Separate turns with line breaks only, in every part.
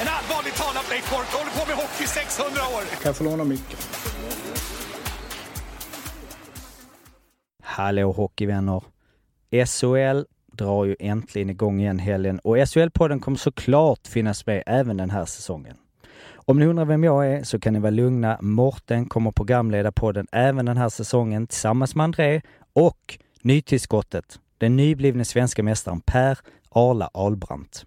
En allvarligt talat Leif Boork håller på med hockey i 600 år!
Kan jag få låna micken?
Hallå hockeyvänner! SHL drar ju äntligen igång igen helgen och SHL-podden kommer såklart finnas med även den här säsongen. Om ni undrar vem jag är så kan ni vara lugna. Morten kommer programleda podden även den här säsongen tillsammans med André och nytillskottet, den nyblivne svenska mästaren Per Arla Albrandt.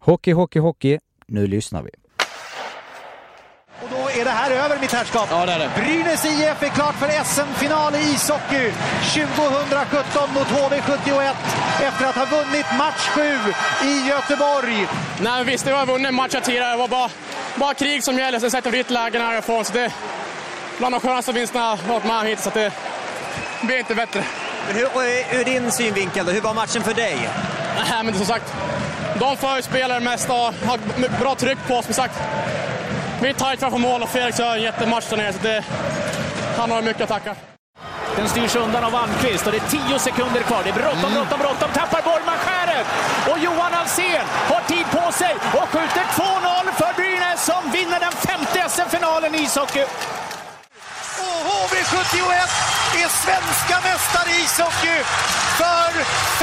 Hockey, hockey, hockey. Nu lyssnar vi.
Och då är det här över mitt herrskap.
Ja, det är det.
Brynäs IF är klart för SM-final i ishockey 2017 mot HV71 efter att ha vunnit match 7 i Göteborg.
Nej, men visst, det var vunnit matcher tidigare. Det var bara, bara krig som gäller. Sen sätter vi ett lägen härifrån. Så det är bland de skönaste vinsterna jag varit med hittills. Så det blir inte bättre.
Hur, ur din synvinkel, då, hur var matchen för dig?
Nej, men som sagt, de förspelar det mesta och har bra tryck på oss. Som sagt, vi är tajt framför mål och Felix gör en jättematch där nere. Så det, han har mycket att tacka.
Den styrs undan av Almqvist och det är tio sekunder kvar. Det är bråttom, bråttom, bråttom. Tappar Borgman skäret! Och Johan Alsén har tid på sig och skjuter 2-0 för Brynäs som vinner den femte SM-finalen i ishockey.
Och HV71 är svenska mästare i ishockey för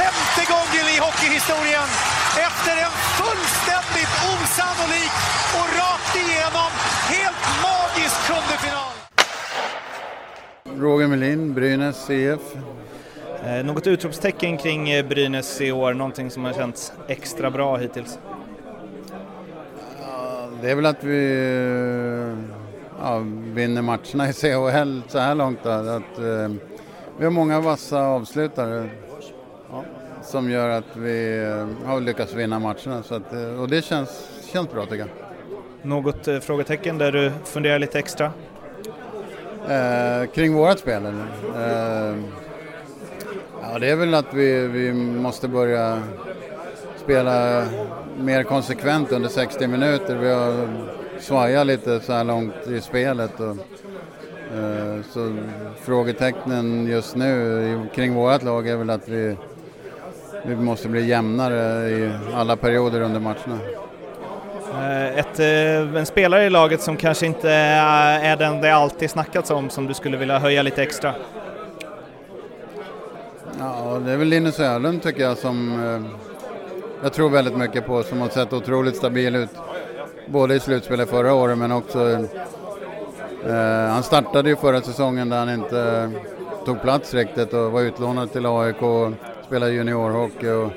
femte gången i hockeyhistorien. Efter en fullständigt osannolik och rakt igenom helt magisk sjunde final.
Roger Melin, Brynäs IF.
Eh, något utropstecken kring eh, Brynäs i år, någonting som har känts extra bra hittills?
Ja, det är väl att vi ja, vinner matcherna i CHL så här långt. Då. Att, eh, vi har många vassa avslutare ja, som gör att vi eh, har lyckats vinna matcherna. Så att, eh, och det känns, känns bra tycker jag.
Något eh, frågetecken där du funderar lite extra?
Eh, kring vårat spel? Eh, ja, det är väl att vi, vi måste börja spela mer konsekvent under 60 minuter. Vi har svajat lite så här långt i spelet. Och, eh, så frågetecknen just nu kring vårat lag är väl att vi, vi måste bli jämnare i alla perioder under matcherna.
Eh, Ett, eh, en spelare i laget som kanske inte är den det alltid snackats om som du skulle vilja höja lite extra?
Ja, det är väl Linus Öhlund tycker jag som eh, jag tror väldigt mycket på som har sett otroligt stabil ut. Både i slutspelet förra året men också eh, han startade ju förra säsongen där han inte tog plats riktigt och var utlånad till AIK och spelade juniorhockey och,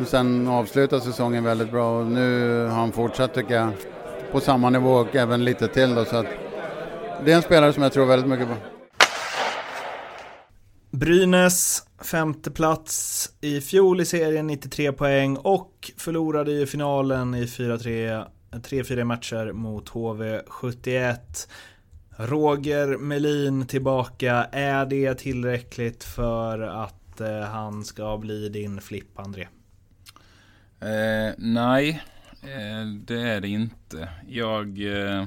och sen avslutade säsongen väldigt bra och nu har han fortsatt tycker jag på samma nivå och även lite till då så att det är en spelare som jag tror väldigt mycket på.
Brynäs, femte plats i fjol i serien, 93 poäng och förlorade i finalen i 4-3, 3-4 matcher mot HV71. Roger Melin tillbaka, är det tillräckligt för att eh, han ska bli din flipp, André?
Eh, nej, eh, det är det inte. Jag... Eh,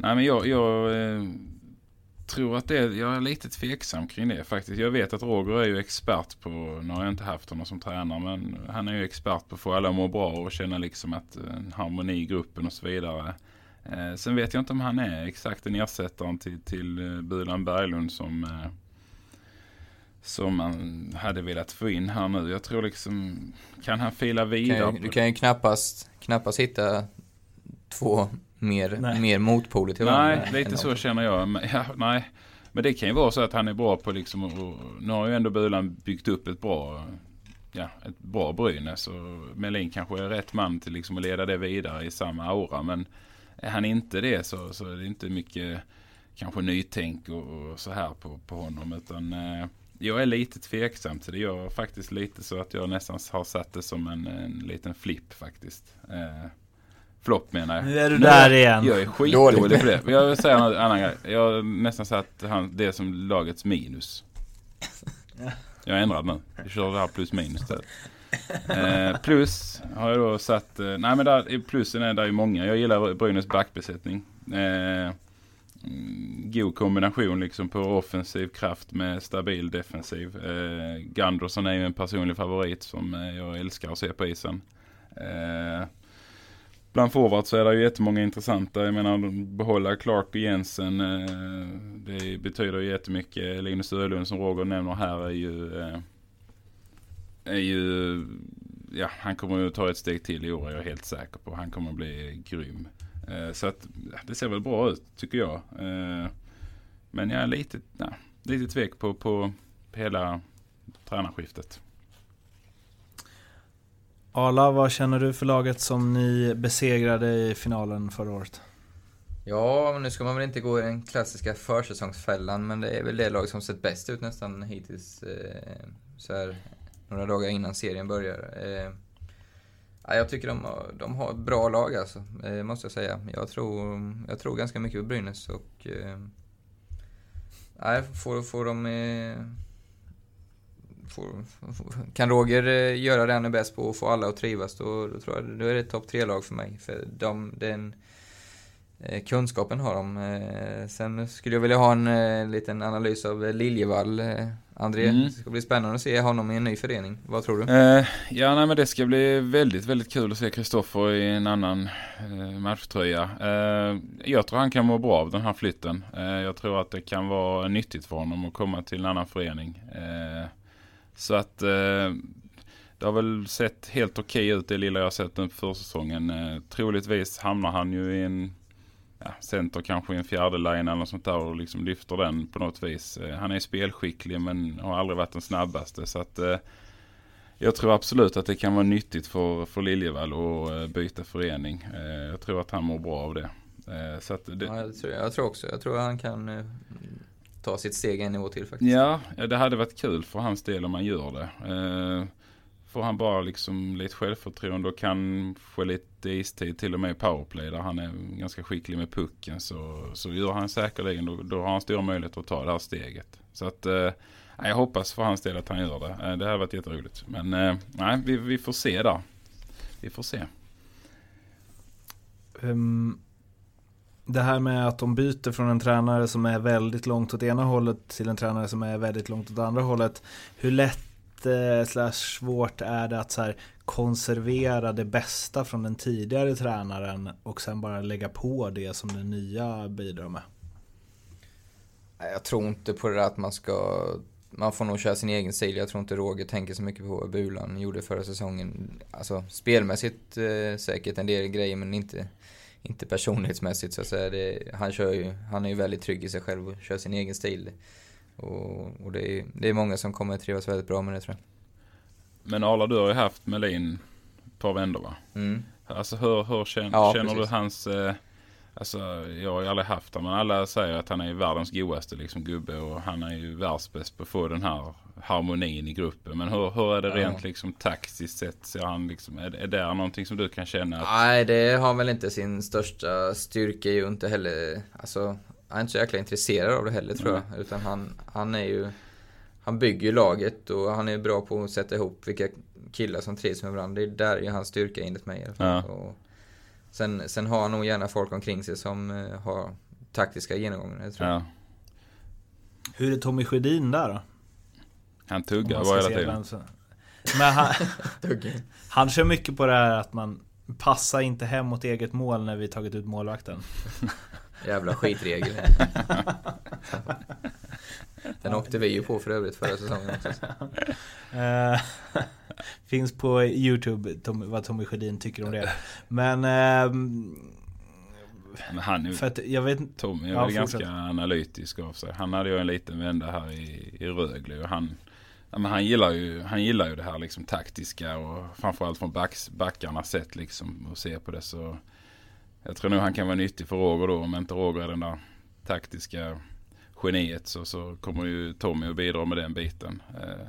Nej men jag, jag eh, tror att det, jag är lite tveksam kring det faktiskt. Jag vet att Roger är ju expert på, nu har jag inte haft honom som tränare, men han är ju expert på att få alla att må bra och känna liksom att en harmoni i gruppen och så vidare. Eh, sen vet jag inte om han är exakt en ersättare till, till eh, Bulan Berglund som eh, som man hade velat få in här nu. Jag tror liksom, kan han fila vidare?
Kan du kan ju knappast, knappast hitta två mer, mer motpoler till
varandra. Nej, lite så känner jag. Men, ja, nej. Men det kan ju vara så att han är bra på liksom, och, nu har ju ändå Bulan byggt upp ett bra, ja, ett bra Brynäs. Och Melin kanske är rätt man till liksom att leda det vidare i samma aura. Men är han inte det så, så är det inte mycket kanske nytänk och, och så här på, på honom. Utan eh, jag är lite tveksam till det. Jag faktiskt lite så att jag nästan har satt det som en, en liten flipp faktiskt. Eh, flopp menar jag.
Nu är du där igen.
Jag är skitdålig på det. Jag vill säga en annan grej. Jag har nästan satt han, det som lagets minus. Jag har ändrat nu. Jag kör det här plus minus. Eh, plus har jag då satt, eh, nej men där, plussen är där ju många. Jag gillar Brynäs backbesättning. Eh, Mm, god kombination liksom på offensiv kraft med stabil defensiv. Eh, Gunderson är ju en personlig favorit som eh, jag älskar att se på isen. Eh, bland forwards så är det ju jättemånga intressanta. Jag menar behålla Clark och Jensen. Eh, det betyder ju jättemycket. Linus Ölund som Roger nämner här är ju eh, är ju ja, han kommer att ta ett steg till i år är jag helt säker på. Han kommer att bli grym. Eh, så att det ser väl bra ut tycker jag. Eh, men jag är lite, nej, lite tvek på, på hela tränarskiftet.
Arla, vad känner du för laget som ni besegrade i finalen förra året?
Ja, nu ska man väl inte gå i den klassiska försäsongsfällan, men det är väl det lag som sett bäst ut nästan hittills. Eh, så här, några dagar innan serien börjar. Eh, ja, jag tycker de, de har ett bra lag alltså, eh, måste jag säga. Jag tror, jag tror ganska mycket på Brynäs och... Eh, får, får de... Eh, får, kan Roger eh, göra det han är bäst på och få alla att trivas, då, då tror jag då är det ett topp tre-lag för mig. För de, den eh, kunskapen har de. Eh, sen skulle jag vilja ha en liten analys av Liljevall André, mm. det ska bli spännande att se honom i en ny förening. Vad tror du?
Eh, ja, nej, men det ska bli väldigt, väldigt kul att se Kristoffer i en annan eh, matchtröja. Eh, jag tror han kan må bra av den här flytten. Jag tror att det kan vara nyttigt för honom att komma till en annan förening. Så att eh, det har väl sett helt okej ut det lilla jag sett den för säsongen. Eh, troligtvis hamnar han ju i en ja, center kanske i en fjärde line eller något sånt där och liksom lyfter den på något vis. Eh, han är spelskicklig men har aldrig varit den snabbaste. Så att eh, jag tror absolut att det kan vara nyttigt för, för Liljevall att eh, byta förening. Eh, jag tror att han mår bra av det.
Eh, så att det... Ja, jag, tror, jag tror också. Jag tror att han kan ta sitt steg en nivå till faktiskt.
Ja, det hade varit kul för hans del om man gör det. Får han bara liksom lite självförtroende och kanske lite istid till och med i powerplay där han är ganska skicklig med pucken så, så gör han säkerligen då, då har han stora möjligheter att ta det här steget. Så att eh, jag hoppas för hans del att han gör det. Eh, det hade varit jätteroligt. Men eh, nej, vi, vi får se där. Vi får se.
Um, det här med att de byter från en tränare som är väldigt långt åt ena hållet till en tränare som är väldigt långt åt andra hållet. Hur lätt eh, slash svårt är det att så här, konservera det bästa från den tidigare tränaren och sen bara lägga på det som den nya bidrar med?
Jag tror inte på det där att man ska man får nog köra sin egen stil. Jag tror inte Roger tänker så mycket på vad Bulan gjorde förra säsongen. Alltså spelmässigt eh, säkert en del grejer men inte, inte personlighetsmässigt så att säga. Det, han, kör ju, han är ju väldigt trygg i sig själv och kör sin egen stil. Och, och det, är, det är många som kommer att trivas väldigt bra med det tror jag.
Men Arla, du har ju haft Melin ett par vändor va?
Mm.
Alltså hur, hur känner, ja, känner du hans... Eh, alltså jag har ju aldrig haft honom men alla säger att han är världens godaste liksom gubbe och han är ju världsbäst på att få den här harmonin i gruppen. Men hur, hur är det rent liksom taktiskt sett? Ser han liksom, är, är det någonting som du kan känna? Att...
Nej, det har väl inte sin största styrka ju inte heller. Alltså han är inte så jäkla intresserad av det heller tror jag. Mm. Utan han, han är ju... Han bygger ju laget och han är bra på att sätta ihop vilka killar som trivs med varandra. Det är där är hans styrka enligt mig. Ja. Och sen, sen har han nog gärna folk omkring sig som uh, har taktiska genomgången. Jag tror.
Ja.
Hur är Tommy Sjödin där då?
Han tuggar bara hela tiden.
som- Men han, han kör mycket på det här att man passar inte hem mot eget mål när vi tagit ut målvakten.
Jävla skitregel. Den åkte vi ju på för övrigt förra säsongen också.
Finns på Youtube Tom, vad Tommy Sjödin tycker om det. Men... ehm,
Men han är,
för att jag vet
Tommy är
Ja,
väl ganska analytisk av sig. Han hade ju en liten vända här i, i Rögle och han, ja, men han, gillar ju, han gillar ju det här liksom taktiska och framförallt från backs, backarnas sätt liksom att se på det. Så jag tror nog han kan vara nyttig för Roger då. Om inte Roger är den där taktiska geniet så, så kommer ju Tommy att bidra med den biten. Eh,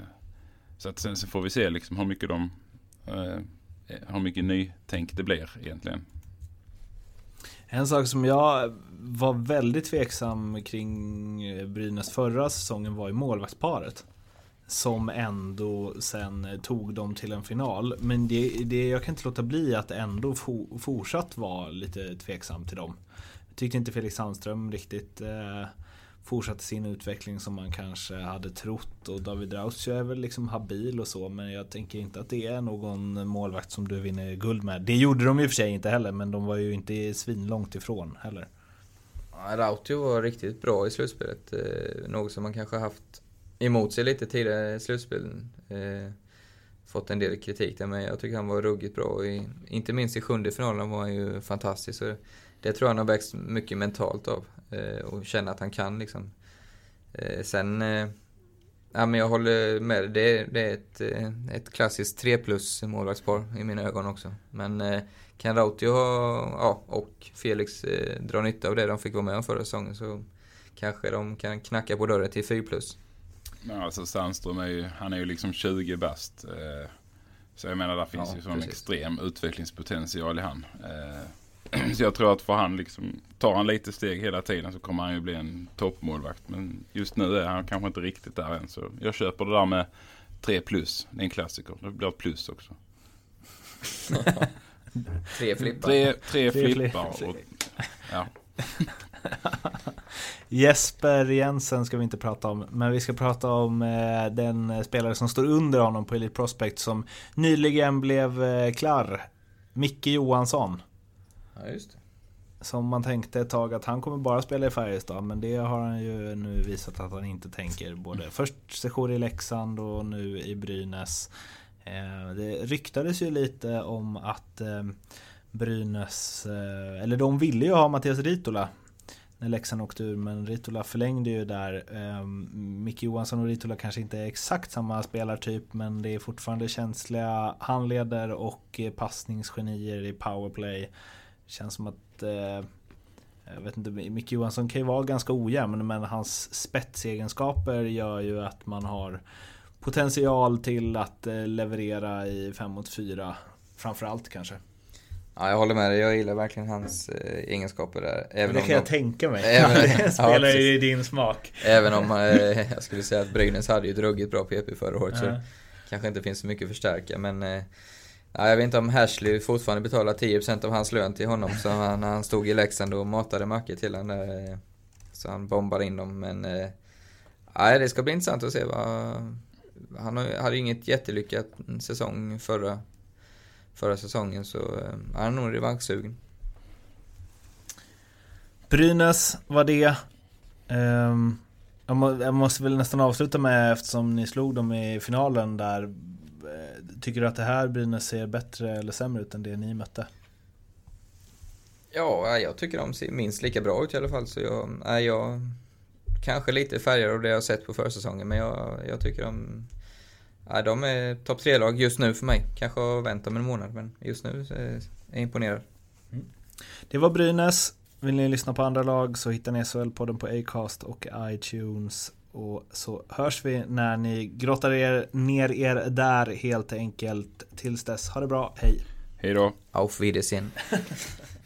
så att sen så får vi se liksom hur mycket de eh, hur mycket nytänk det blir egentligen.
En sak som jag var väldigt tveksam kring eh, Brynäs förra säsongen var ju målvaktsparet. Som ändå sen tog dem till en final. Men det, det, jag kan inte låta bli att ändå for, fortsatt vara lite tveksam till dem. Jag tyckte inte Felix Sandström riktigt eh, fortsatte sin utveckling som man kanske hade trott. Och David Rautio är väl liksom habil och så. Men jag tänker inte att det är någon målvakt som du vinner guld med. Det gjorde de i och för sig inte heller. Men de var ju inte svinlångt ifrån heller.
Rautio var riktigt bra i slutspelet. Eh, något som man kanske haft emot sig lite tidigare i slutspelen. Eh, fått en del kritik där, men jag tycker han var ruggigt bra. I, inte minst i sjunde finalen var han ju fantastisk. Det tror jag han har växt mycket mentalt av. Eh, och känner att han kan liksom. Eh, sen, eh, ja men jag håller med det, det är ett, eh, ett klassiskt 3 plus målvaktspar i mina ögon också. Men eh, kan Rautio ja, och Felix eh, dra nytta av det de fick vara med om förra säsongen så kanske de kan knacka på dörren till 4 plus.
Men alltså Sandström är ju, han är ju liksom 20 bast. Eh, så jag menar där finns
Ja,
ju sån
precis.
extrem utvecklingspotential i han. Så jag tror att för han liksom, tar han lite steg hela tiden så kommer han ju bli en toppmålvakt. Men just nu är han kanske inte riktigt där än. Så jag köper det där med 3 plus. Det är en klassiker. Det blir ett plus också.
Tre flippar.
Tre, tre
Tre
flippar.
flippar.
Och, ja.
Jesper Jensen ska vi inte prata om, men vi ska prata om eh, den spelare som står under honom på Elite Prospect som nyligen blev eh, klar. Micke Johansson.
Ja, just det.
Som man tänkte ett tag att han kommer bara spela i Färjestad, men det har han ju nu visat att han inte tänker. Både först session i Leksand och nu i Brynäs. Eh, det ryktades ju lite om att eh, Brynäs, eh, eller de ville ju ha Mattias Ritola när Leksand åkte ur, men Ritola förlängde ju där. Micke Johansson och Ritola kanske inte är exakt samma spelartyp, men det är fortfarande känsliga handleder och passningsgenier i powerplay. Känns som att eh, jag vet inte, Micke Johansson kan ju vara ganska ojämn men hans spetsegenskaper gör ju att man har potential till att eh, leverera i 5 mot 4 Framförallt kanske.
Ja, jag håller med dig. Jag gillar verkligen hans eh, egenskaper där. Även
det
om
kan jag
de-
tänka mig.
Även,
det
ja,
spelar ju
precis.
i din smak.
Även om eh, jag skulle säga att Brynäs hade ju ett ruggigt bra PP förra året så
Ja.
det kanske inte finns så mycket att förstärka men eh, ja, jag vet inte om Hashley fortfarande betalar 10% av hans lön till honom så han, han stod i Leksand och matade mackor till honom där, eh, så han bombade in dem men eh, ja, det ska bli intressant att se vad han hade ju inget jättelyckat säsong förra, förra säsongen så eh, han är nog revanschsugen.
Brynäs var det. Ehm, jag måste väl nästan avsluta med eftersom ni slog dem i finalen där eh, Tycker du att det här Brynäs ser bättre eller sämre ut än det ni mötte?
Ja, jag tycker de ser minst lika bra ut i alla fall. Så jag, nej, jag kanske lite färgad av det jag sett på försäsongen. Men jag, jag tycker de, nej, de är topp tre-lag just nu för mig. Kanske har vänt om en månad, men just nu så är jag imponerad.
Det var Brynäs. Vill ni lyssna på andra lag så hittar ni SHL-podden på Acast och iTunes. Och så hörs vi när ni grottar er ner er där helt enkelt. Tills dess, ha det bra, hej!
Hej då!
Auf Wiedersehen!